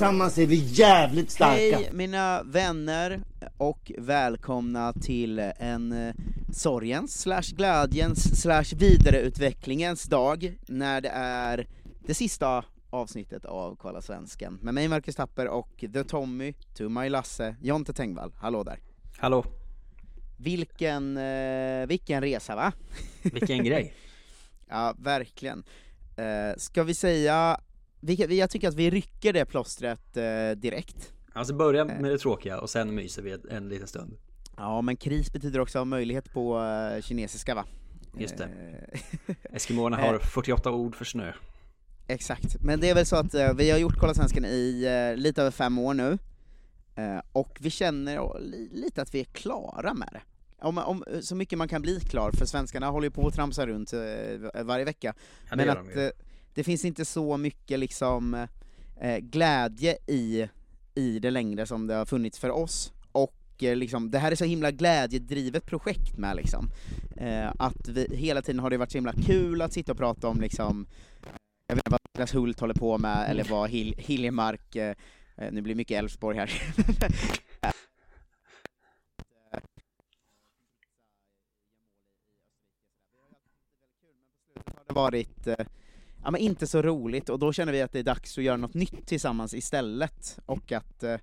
Tillsammans är vi jävligt starka! Hej mina vänner och välkomna till en eh, sorgens, slash glädjens, slash vidareutvecklingens dag när det är det sista avsnittet av Kolla Svensken med mig Marcus Tapper och The Tommy, to my Lasse, Jonte Tengvall, hallå där! Hallå, Vilken, eh, vilken resa va? vilken grej. Ja, verkligen. Eh, ska vi säga, vi, jag tycker att vi rycker det plåstret eh, direkt. Alltså börja med det tråkiga och sen myser vi en liten stund. Ja, men kris betyder också möjlighet på eh, kinesiska va? Just det. Eh, Eskimoerna har 48 ord för snö. Exakt, men det är väl så att eh, vi har gjort Kolla Svensken i eh, lite över fem år nu, eh, och vi känner eh, li, lite att vi är klara med det. Om, om, så mycket man kan bli klar, för svenskarna håller ju på att tramsa runt eh, varje vecka. Ja, men att eh, det finns inte så mycket liksom eh, glädje i, i det längre som det har funnits för oss, och eh, liksom, det här är så himla glädjedrivet projekt med liksom, eh, att vi, hela tiden har det varit så himla kul att sitta och prata om liksom jag vet inte vad Niklas Hult håller på med, eller vad Hil Hiljemark, eh, eh, nu blir det mycket Elfsborg här. varit eh, ja, men inte så roligt, och då känner vi att det är dags att göra något nytt tillsammans istället, och att eh,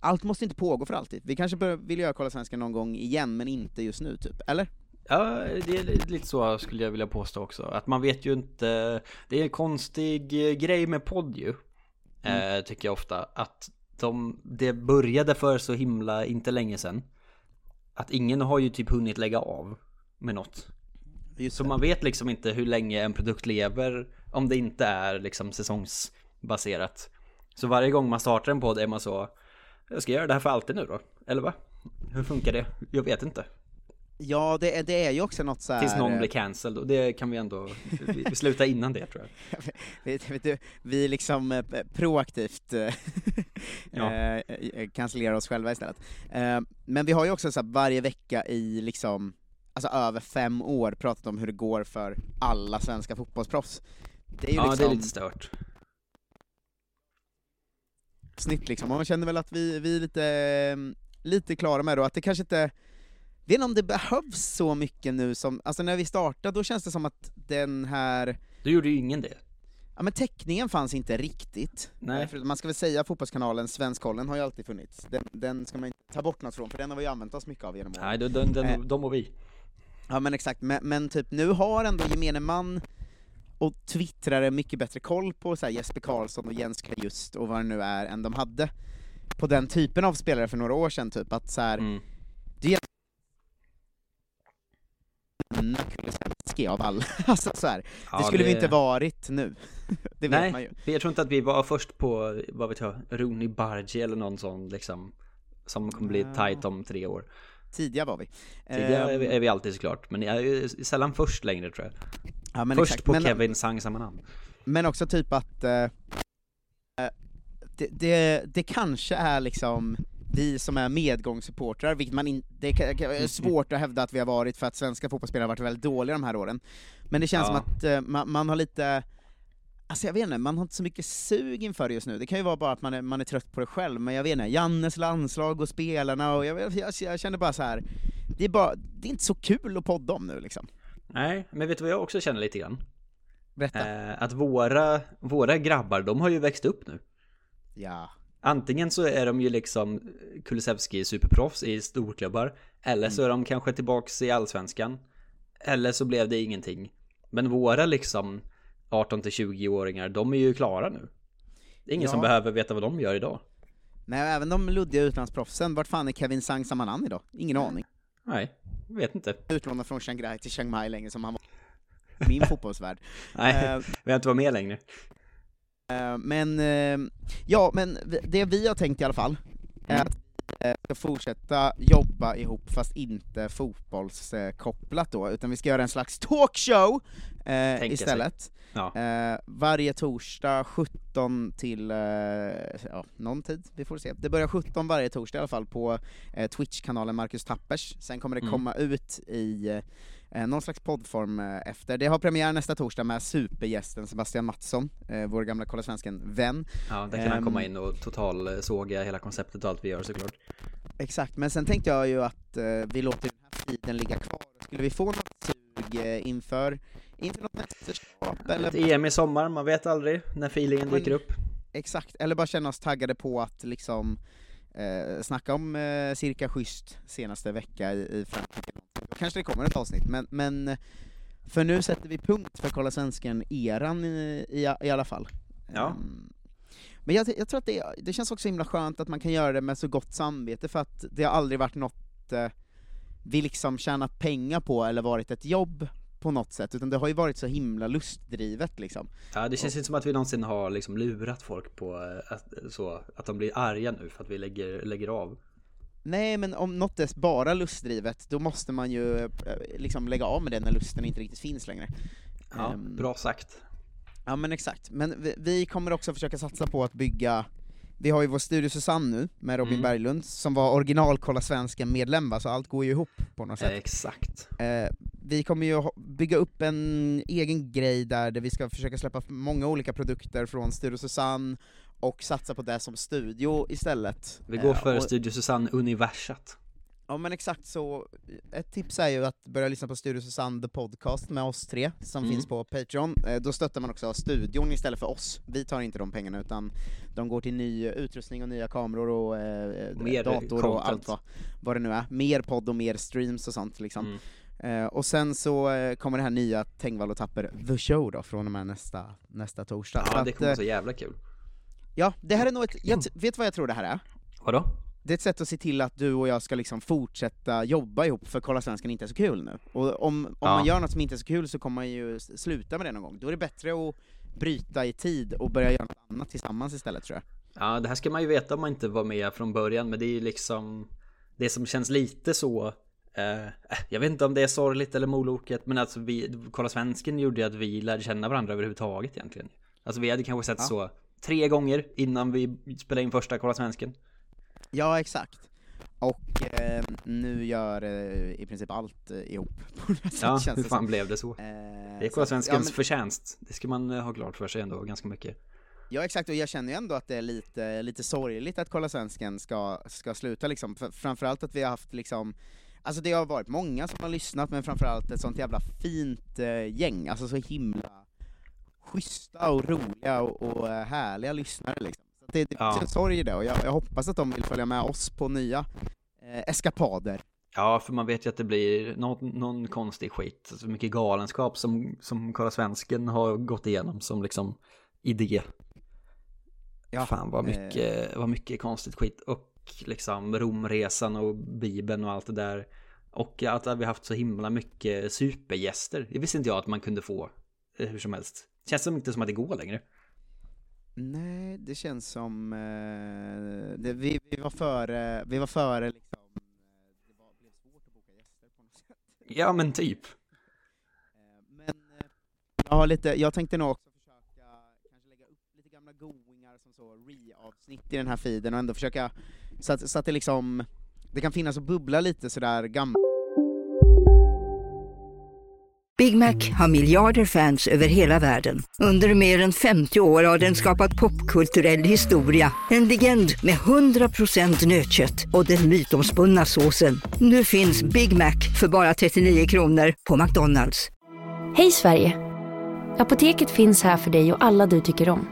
allt måste inte pågå för alltid. Vi kanske bör, vill göra Kolla Svensken någon gång igen, men inte just nu, typ. Eller? Ja, det är lite så skulle jag vilja påstå också. Att man vet ju inte, det är en konstig eh, grej med podd ju. Eh, tycker jag ofta. Att de, det började för så himla inte länge sedan. Att ingen har ju typ hunnit lägga av med något. Så man vet liksom inte hur länge en produkt lever om det inte är liksom säsongsbaserat. Så varje gång man startar en podd är man så Jag ska göra det här för alltid nu då? Eller va? Hur funkar det? Jag vet inte. Ja, det är, det är ju också något så här... Tills någon eh, blir cancelled och det kan vi ändå vi slutar innan det tror jag. vet, vet du, vi liksom eh, proaktivt eh, Ja. eh, eh, cancellerar oss själva istället. Eh, men vi har ju också så varje vecka i liksom, alltså över fem år pratat om hur det går för alla svenska fotbollsproffs. Det är ju Ja liksom det är lite stört. snitt liksom, och man känner väl att vi, vi är lite, lite klara med och att det kanske inte vet inte om det behövs så mycket nu som, alltså när vi startade då känns det som att den här Då gjorde ju ingen det. Ja men täckningen fanns inte riktigt. Nej. Eh, För man ska väl säga Fotbollskanalen, Svenskkollen har ju alltid funnits. Den, den ska man inte ta bort något från, för den har vi ju använt oss mycket av genom åren. Nej, den, den, Eh. de och vi. Ja men exakt, men, men typ nu har ändå gemene man och twittrare mycket bättre koll på så Jesper Karlsson och Jens Just och vad det nu är än de hade på den typen av spelare för några år sedan typ, att så här, Mm. det är Kulusevski av alla, alltså så här. Ja, det skulle vi inte varit nu. det vet Nej, man ju. jag tror inte att vi var först på, vad vet jag, Rooney Bargi eller någon sån liksom Som kommer bli Ja. tight om tre år Tidiga var vi. Tidigare är vi, Ehm, är vi alltid såklart, men jag är ju sällan först längre tror jag ja, Först exakt. på Men- Kevin Sangsamman Men också typ att eh, eh, det, det, det kanske är liksom vi som är medgångssupportrar, vilket man in, det är svårt att hävda att vi har varit för att svenska fotbollsspelare har varit väldigt dåliga de här åren. Men det känns Ja. som att eh, man, man har lite Alltså jag vet inte, man har inte så mycket sug inför det just nu. Det kan ju vara bara att man är, man är trött på det själv, men jag vet inte, Jannes landslag och spelarna och jag, jag, jag, känner bara så här. det är bara, det är inte så kul att podda om nu liksom. Nej, men vet du vad jag också känner lite grann? Eh, att våra, våra grabbar, de har ju växt upp nu. Ja. Antingen så är de ju liksom Kulusevski superproffs i storklubbar Eller så är de kanske tillbaks i allsvenskan Eller så blev det ingenting Men våra liksom 18-20-åringar, de är ju klara nu Det är ingen Ja. som behöver veta vad de gör idag Nej, även de luddiga utlandsproffsen, vart fan är Kevin Sang Samanan idag? Ingen aning. Nej, vet inte Utlånad från Shanghai till Chiang Mai länge som han var min fotbollsvärld. Nej, Eh, vi har inte varit med längre Eh, Men, eh, ja, men det vi har tänkt i alla fall, är Mm. att vi ska fortsätta jobba ihop, fast inte fotbollskopplat då, utan vi ska göra en slags talkshow eh, istället. Ja, Eh, varje torsdag 17 till, eh, ja, någon tid, vi får se. Det börjar 17 varje torsdag i alla fall på eh, Twitch-kanalen Marcus Tappers, sen kommer det Mm. komma ut i eh, någon slags poddform eh, efter. Det har premiär nästa torsdag med supergästen Sebastian Mattsson, eh, vår gamla Kolla Svensken-vän. ja där kan han Ehm. komma in och total eh, hela konceptet och allt vi gör såklart Exakt, men sen tänkte jag ju att eh, vi låter den här tiden ligga kvar. Skulle vi få något inför, inför något mästerskap Ett eller EM i sommar, man vet aldrig när feelingen dyker upp Exakt, eller bara känna oss taggade på att liksom eh, snacka om eh, cirka schysst senaste vecka i, i Frankrike. Då kanske det kommer ett avsnitt, men, men eh, för nu sätter vi punkt för Kolla Svensken-eran i, i, i alla fall. Ja. Ehm, men jag, jag tror att det, det känns också himla skönt att man kan göra det med så gott samvete, för att det har aldrig varit något eh, vi liksom tjänat pengar på eller varit ett jobb på något sätt, utan det har ju varit så himla lustdrivet liksom. Ja, det känns inte som att vi någonsin har liksom lurat folk på eh, att, så, att de blir arga nu för att vi lägger, lägger av. Nej, men om något är bara lustdrivet, då måste man ju eh, liksom lägga av med det när lusten inte riktigt finns längre. Ja, Ehm, bra sagt. Ja men exakt, men vi, vi kommer också försöka satsa på att bygga vi har ju vår Studio Susanne nu, med Robin Mm. Berglund, som var original Kolla Svensken-medlem va, så allt går ju ihop på något Eh, sätt. exakt. Eh, vi kommer ju bygga upp en egen grej där, där vi ska försöka släppa många olika produkter från Studio Susanne, och satsa på det som studio istället. Vi går Eh, för och- Studio Susanne universat. Ja men exakt så, ett tips är ju att börja lyssna på Studio Susanne The Podcast med oss tre, som Mm. finns på Patreon. Eh, Då stöttar man också studion istället för oss. Vi tar inte de pengarna utan de går till ny utrustning och nya kameror och eh, Mer dator och content. allt vad, vad det nu är. Mer podd och mer streams och sånt liksom. Mm. Eh, och sen så eh, kommer det här nya Tengvall och Tapper The Show då, från och med nästa, nästa torsdag. Så Ja, det att, kommer vara eh, så jävla kul. Ja, det här är nog ett, jag vet vad jag tror det här är? Vadå? Det är ett sätt att se till att du och jag ska liksom fortsätta jobba ihop, för Kolla Svensken inte är så kul nu. Och om, om Ja. man gör något som inte är så kul så kommer man ju sluta med det någon gång. Då är det bättre att bryta i tid och börja göra annat tillsammans istället tror jag. Ja, det här ska man ju veta om man inte var med från början, men det är ju liksom det som känns lite så eh, jag vet inte om det är sorgligt eller moloket, men alltså vi, Kolla Svensken gjorde ju att vi lärde känna varandra överhuvudtaget egentligen. Alltså vi hade kanske sett Ja. så tre gånger innan vi spelade in första Kolla Svensken. Ja, exakt. Och eh, nu gör eh, i princip allt eh, ihop. Ja, hur fan blev det så? Eh, Det är Kolla Svenskens ja, men- förtjänst. Det ska man eh, ha klart för sig ändå ganska mycket. Ja exakt, och jag känner ju ändå att det är lite, lite sorgligt att Kolla Svensken ska, ska sluta liksom, för, framförallt att vi har haft liksom Alltså det har varit många som har lyssnat, men framförallt ett sånt jävla fint eh, gäng, alltså så himla schyssta och roliga och, och eh, härliga lyssnare liksom. Så det, det Ja. finns en sorg i det, och jag, jag hoppas att de vill följa med oss på nya eh, eskapader. Ja, för man vet ju att det blir någon, någon konstig skit. Så mycket galenskap som, som Kolla Svensken har gått igenom som liksom idé. Ja, Fan vad eh, mycket, vad mycket konstigt skit. Och liksom Romresan och Bibeln och allt det där. Och att vi har haft så himla mycket supergäster. Det visste inte jag att man kunde få eh, hur som helst. Känns som inte som att det går längre. Nej, det känns som... Eh, det, vi, vi var före, vi var före liksom, eh, det var, blev svårt att boka gäster på något sätt. Ja men typ. Eh, Men eh, jag, har lite, jag tänkte nog också försöka kanske lägga upp lite gamla goingar som så re-avsnitt i den här feeden och ändå försöka Så att, så att det liksom, det kan finnas och bubbla lite sådär gammalt Big Mac har miljarder fans över hela världen. Under mer än 50 år har den skapat popkulturell historia. En legend med 100% nötkött och den mytomspunna såsen. Nu finns Big Mac för bara 39 kronor på McDonalds. Hej Sverige! Apoteket finns här för dig och alla du tycker om.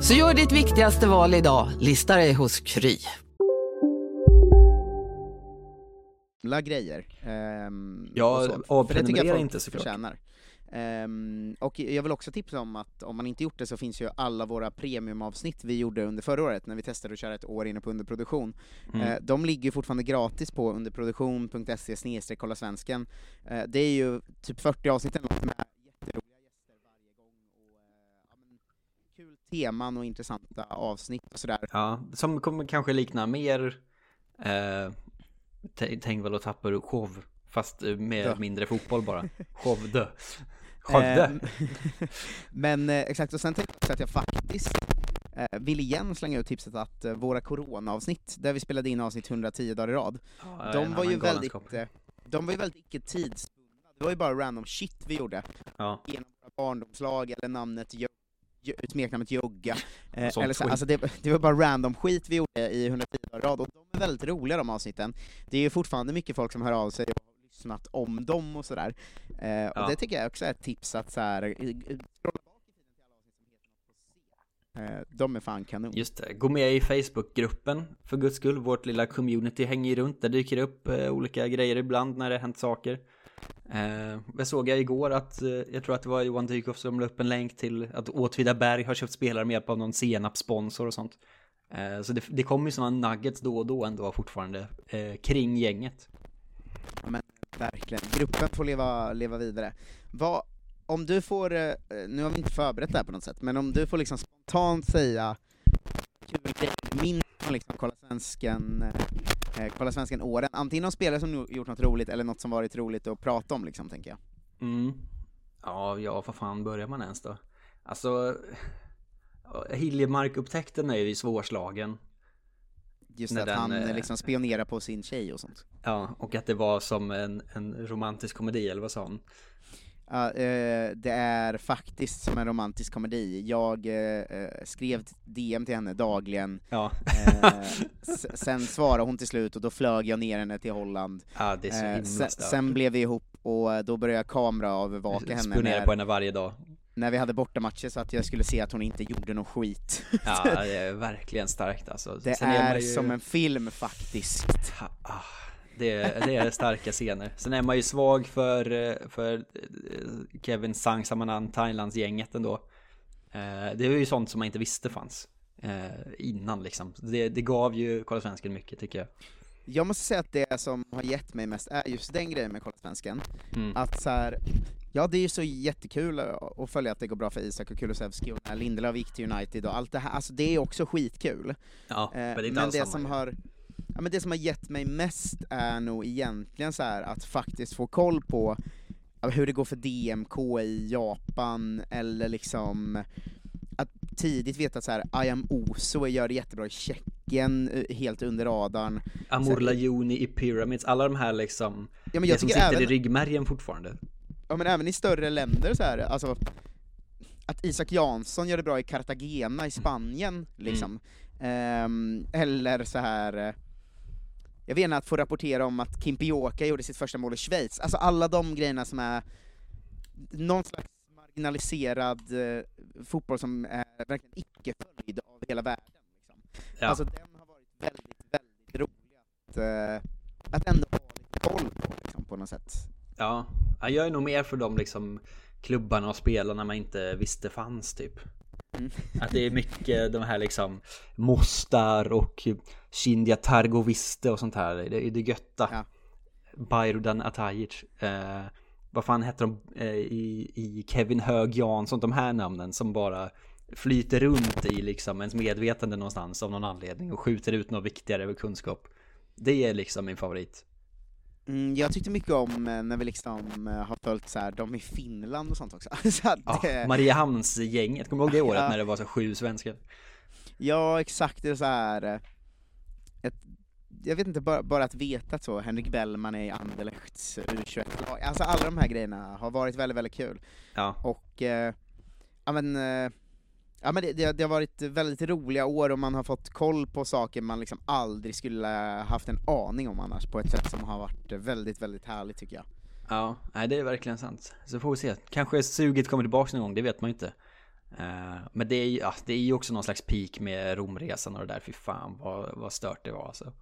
Så gör ditt viktigaste val idag, lista dig hos Kry. gamla grejer. Um, Ja, och avprenumerera inte såklart. förtjänar. Ehm, och jag vill också tipsa om att om man inte gjort det så finns ju alla våra premiumavsnitt vi gjorde under förra året när vi testade att köra ett år inne på underproduktion. Mm. Eh, de ligger ju fortfarande gratis på underproduktion.se snedstreck kolla svensken. Eh, det är ju typ 40 avsnitt eller något med jätteroliga gäster varje gång och eh, ja, men, kul teman och intressanta avsnitt och sådär. Ja, som kommer kanske likna mer eh, t- Tänk väl och show Fast eh, med Dö. mindre fotboll bara. Skövde Skövde Ehm, Men eh, exakt, och sen tänkte jag att jag faktiskt eh, vill igen slänga ut tipset att eh, våra corona-avsnitt, där vi spelade in avsnitt 110 dagar i rad, Ja, de var ju väldigt, de var ju väldigt icke tidsbundna, det var ju bara random shit vi gjorde, Ja, genom våra barndomslag eller namnet Jo- smeknamnet Jogga, eh, eller så, alltså det, det var bara random skit vi gjorde i 110 dagar rad, och de är väldigt roliga de avsnitten. Det är ju fortfarande mycket folk som hör av sig och har lyssnat om dem och sådär. Eh, Ja. Och det tycker jag också är ett tips att så här, eh, De är fan kanon. just det Gå med i Facebookgruppen För guds skull, vårt lilla community hänger runt Där dyker upp eh, olika grejer ibland när det hänt saker eh, Jag såg jag igår att eh, Jag tror att det var Johan Dykhoff som la upp en länk till Att Åtvidaberg har köpt spelare med hjälp av någon senapssponsor och sånt. Eh, Så det, det kommer ju sådana nuggets då och då ändå fortfarande eh, Kring gänget. Men verkligen, gruppen får leva, leva vidare. Vad, om du får, eh, eh, nu har vi inte förberett det här på något sätt, men om du får liksom spontant säga kul grej, minst från liksom Kolla Svensken, eh, eh, Kolla Svensken åren, antingen någon spelare som gjort något roligt eller något som varit roligt att prata om liksom, tänker jag. Mm. Ja, ja, vad fan börjar man ens då? Alltså, Hiljemark-upptäckten är ju svårslagen. Just att den, han eh, eh, liksom spionerar på sin tjej och sånt. Ja, och att det var som en, en romantisk komedi, eller vad sa hon? Ja, eh, det är faktiskt som en romantisk komedi. Jag eh, eh, skrev DM till henne dagligen, Ja. eh, sen svarade hon till slut och då flög jag ner henne till Holland. Ja, är Eh, sen, sen blev vi ihop och eh, då började jag kameraövervaka henne Spionera på henne varje dag. när vi hade bortamatcher så att jag skulle se att hon inte gjorde någon skit. Ja, det är verkligen starkt alltså. Det Sen är man ju- som en film faktiskt. Det, är, det är starka scener. Sen är man ju svag för, eh, för eh, Kevin Sang Samanan, Thailands-gänget ändå. Eh, Det är ju sånt som man inte visste fanns innan liksom. Det, det gav ju Kolla Svensken mycket tycker jag. Jag måste säga att det som har gett mig mest är just den grejen med Kolla Svensken. Mm. Att så här, ja det är ju så jättekul att följa att det går bra för Isak och Kulusevski och när Lindelöf gick till United och allt det här, alltså det är också skitkul. Ja, men det är inte men alls det samma som har Ja, men det som har gett mig mest är nog egentligen så här att faktiskt få koll på hur det går för DMK i Japan, eller liksom att tidigt veta att så här, I am Oso gör det jättebra i Tjeckien, eh, helt under radarn. Amor Lajoni i Pyramids, alla de här liksom Ja, men jag Det som sitter i även- ryggmärgen fortfarande Ja men även i större länder så här, alltså att Isak Jansson gör det bra i Cartagena i Spanien, liksom. Ehm, eller så här. Jag vet inte, att få rapportera om att Kimpioka gjorde sitt första mål i Schweiz, alltså alla de grejerna som är någon slags marginaliserad eh, fotboll som är verkligen icke följd av hela världen. Liksom. Ja. Alltså den har varit väldigt, väldigt rolig att, eh, att ändå ha lite koll på, liksom, på något sätt. Ja, ja, jag är nog mer för de liksom klubbarna och spelarna man inte visste fanns typ. Mm. Att det är mycket de här liksom Mostar och Shindia Targoviste och sånt här. Det är det götta. Ja. Bayrudan Atajic. Eh, vad fan heter de eh, i, i Kevin Hög Jansson, de här namnen som bara flyter runt i liksom ens medvetande någonstans av någon anledning och skjuter ut något viktigare kunskap. Det är liksom min favorit. Mm, jag tyckte mycket om eh, när vi liksom eh, har följt så här, de i Finland och sånt också. så att, Ja, eh, Mariehamns-gänget, kommer du ihåg det året Ja. när det var så sju svenskar? Ja, exakt, det är så här. Ett, jag vet inte, bara, bara att veta att så, Henrik Bellman är i Anderlechts U21-lag, alltså alla de här grejerna har varit väldigt, väldigt kul. Ja. Och, eh, ja men, eh, ja men det, det, det har varit väldigt roliga år och man har fått koll på saker man liksom aldrig skulle haft en aning om annars, på ett sätt som har varit väldigt, väldigt härligt tycker jag. Ja, nej det är verkligen sant. Så får vi se. Kanske suget kommer tillbaka någon gång, det vet man ju inte. Eh, men det är ju ja, det är ju också någon slags peak med Romresan och det där, fy fan vad, vad stört det var alltså.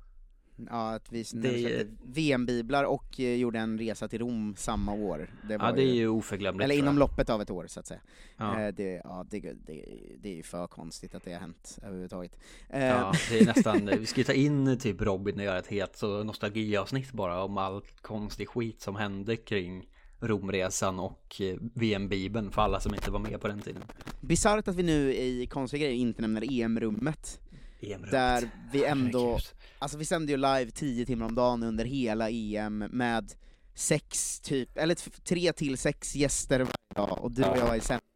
Ja, att vi Det VM-biblar och eh, gjorde en resa till Rom samma år. Det Ja, det är ju oförglömligt, Eller inom loppet av ett år så att säga. Ja. Eh, det, ja, det, det, det är ju för konstigt att det har hänt överhuvudtaget. Eh, Ja, det är nästan, vi ska ju ta in typ Robin och göra ett helt så nostalgiavsnitt bara om all konstig skit som hände kring Romresan och VM-bibeln för alla som inte var med på den tiden. Bisarrt att vi nu i konstiga grejer inte nämner EM-rummet. EM-rummet. Där vi ändå, alltså vi sände ju live 10 timmar om dagen under hela EM med sex typ, eller tre till sex gäster varje dag, och du och jag var i sändning.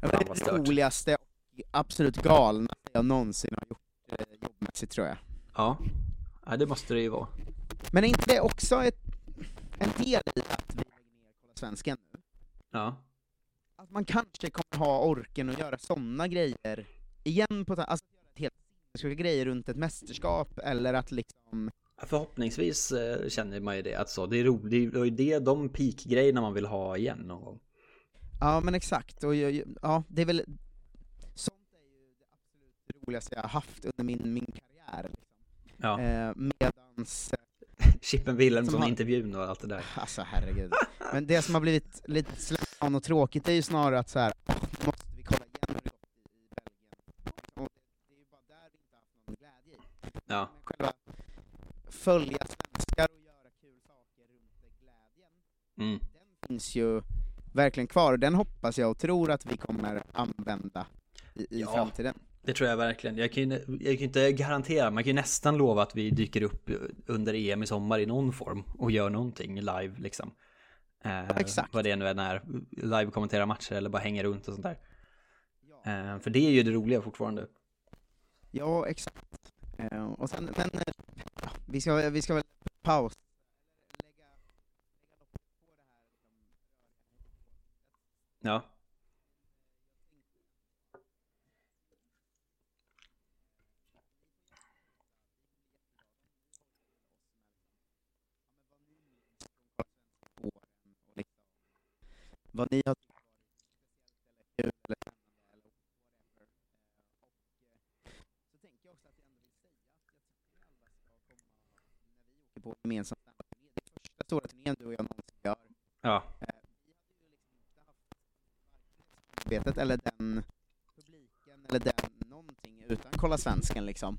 Det roligaste och absolut galnaste jag någonsin har gjort eh, jobbmässigt tror jag. Ja, ja det måste det ju vara. Men är inte det också ett, en del i att vi lägger ner Kolla Svensken nu? Ja. Att man kanske kommer ha orken att göra sådana grejer igen på alltså att göra ett helt sinnessjuka grejer runt ett mästerskap, eller att liksom Förhoppningsvis eh, känner man ju det, att så, det är roligt, det är det, de peak-grejerna man vill ha igen någon gång. Ja men exakt, och ja det är väl Sånt är ju det absolut roligaste jag har haft under min, min karriär liksom. Ja. eh, Medans Chippen Som Wilhelmsson har- intervjun och allt det där. Alltså herregud. Men det som har blivit lite slentrian och tråkigt är ju snarare att så här, "Åh, nu måste vi kolla igen hur det gått i, i Belgien. Och det, det är ju bara där vi inte haft någon glädje i. Ja. Men själva följa svenskar och göra kul saker runt glädjen, Mm. den finns ju verkligen kvar, och den hoppas jag och tror att vi kommer använda i, i Ja. framtiden. Det tror jag verkligen. Jag kan ju jag kan inte garantera, man kan ju nästan lova att vi dyker upp under EM i sommar i någon form och gör någonting live liksom. Eh, Exakt. Vad det nu än är, live kommentera matcher eller bara hänga runt och sånt där. Eh, för det är ju det roliga fortfarande. Ja, exakt. Eh, och sen, men eh, vi, ska, vi ska väl paus. Ja. Vad ni har tyckt varit speciellt eller kul eller spännande eller whatever. Eh, och eh, så tänker jag också att jag ändå vill säga att jag tycker ni alla ska komma vi åker på gemensam standardturné. Det är första stora turnén du och jag någonsin gör. Ja. Arbetet eller den publiken eller den någonting utan Kolla Svensken liksom.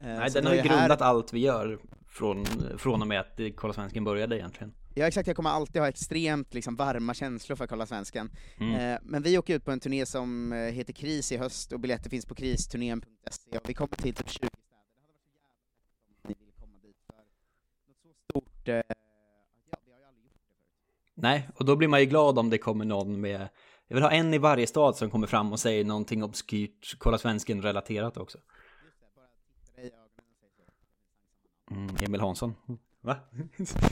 Eh, Nej, så den det har ju är här- grundat allt vi gör från, från och med att Kolla Svensken började egentligen. Ja exakt, jag kommer alltid ha extremt liksom, varma känslor för kolla svensken. Mm. Eh, men vi åker ut på en turné som eh, heter Kris i höst och biljetter finns på kristurnén.se och vi kommer till typ 20 städer. Det hade varit så jävla fett om ni ville komma dit för något så stort, eh, ja vi har ju aldrig gjort det. Nej, och då blir man ju glad om det kommer någon med Jag vill ha en i varje stad som kommer fram och säger någonting obskyrt Kolla Svensken relaterat också mm, Emil Hansson Va?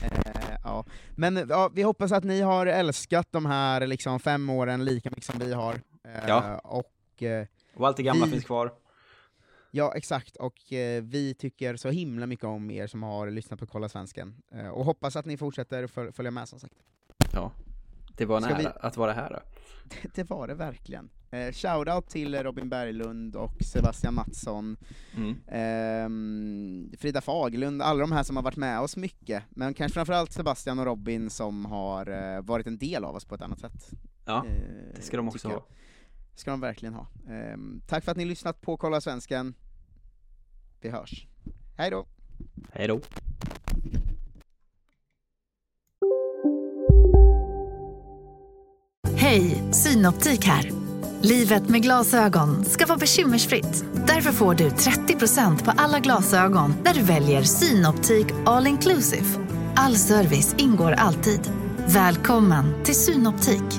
Eh, ja. Men ja, vi hoppas att ni har älskat de här liksom, fem åren lika mycket som vi har. Eh, Ja. Och, eh, Och allt det gamla vi- finns kvar Ja, exakt. Och eh, vi tycker så himla mycket om er som har lyssnat på Kolla Svensken. Eh, och hoppas att ni fortsätter föl- följa med som sagt. Ja Det var en Ska vi- ära att vara här då. Det var det verkligen. Eh, shoutout till Robin Berglund och Sebastian Mattsson, Mm. ehm, Frida Fagerlund, alla de här som har varit med oss mycket, men kanske framförallt Sebastian och Robin som har eh, varit en del av oss på ett annat sätt. Ja, Eh, det ska de också ha ska de verkligen ha. Ehm, tack för att ni har lyssnat på Kolla Svensken. Vi hörs. Hej då! Hej då! Hej, Synoptik här! Livet med glasögon ska vara bekymmersfritt. Därför får du 30% på alla glasögon när du väljer Synoptik All Inclusive. All service ingår alltid. Välkommen till Synoptik!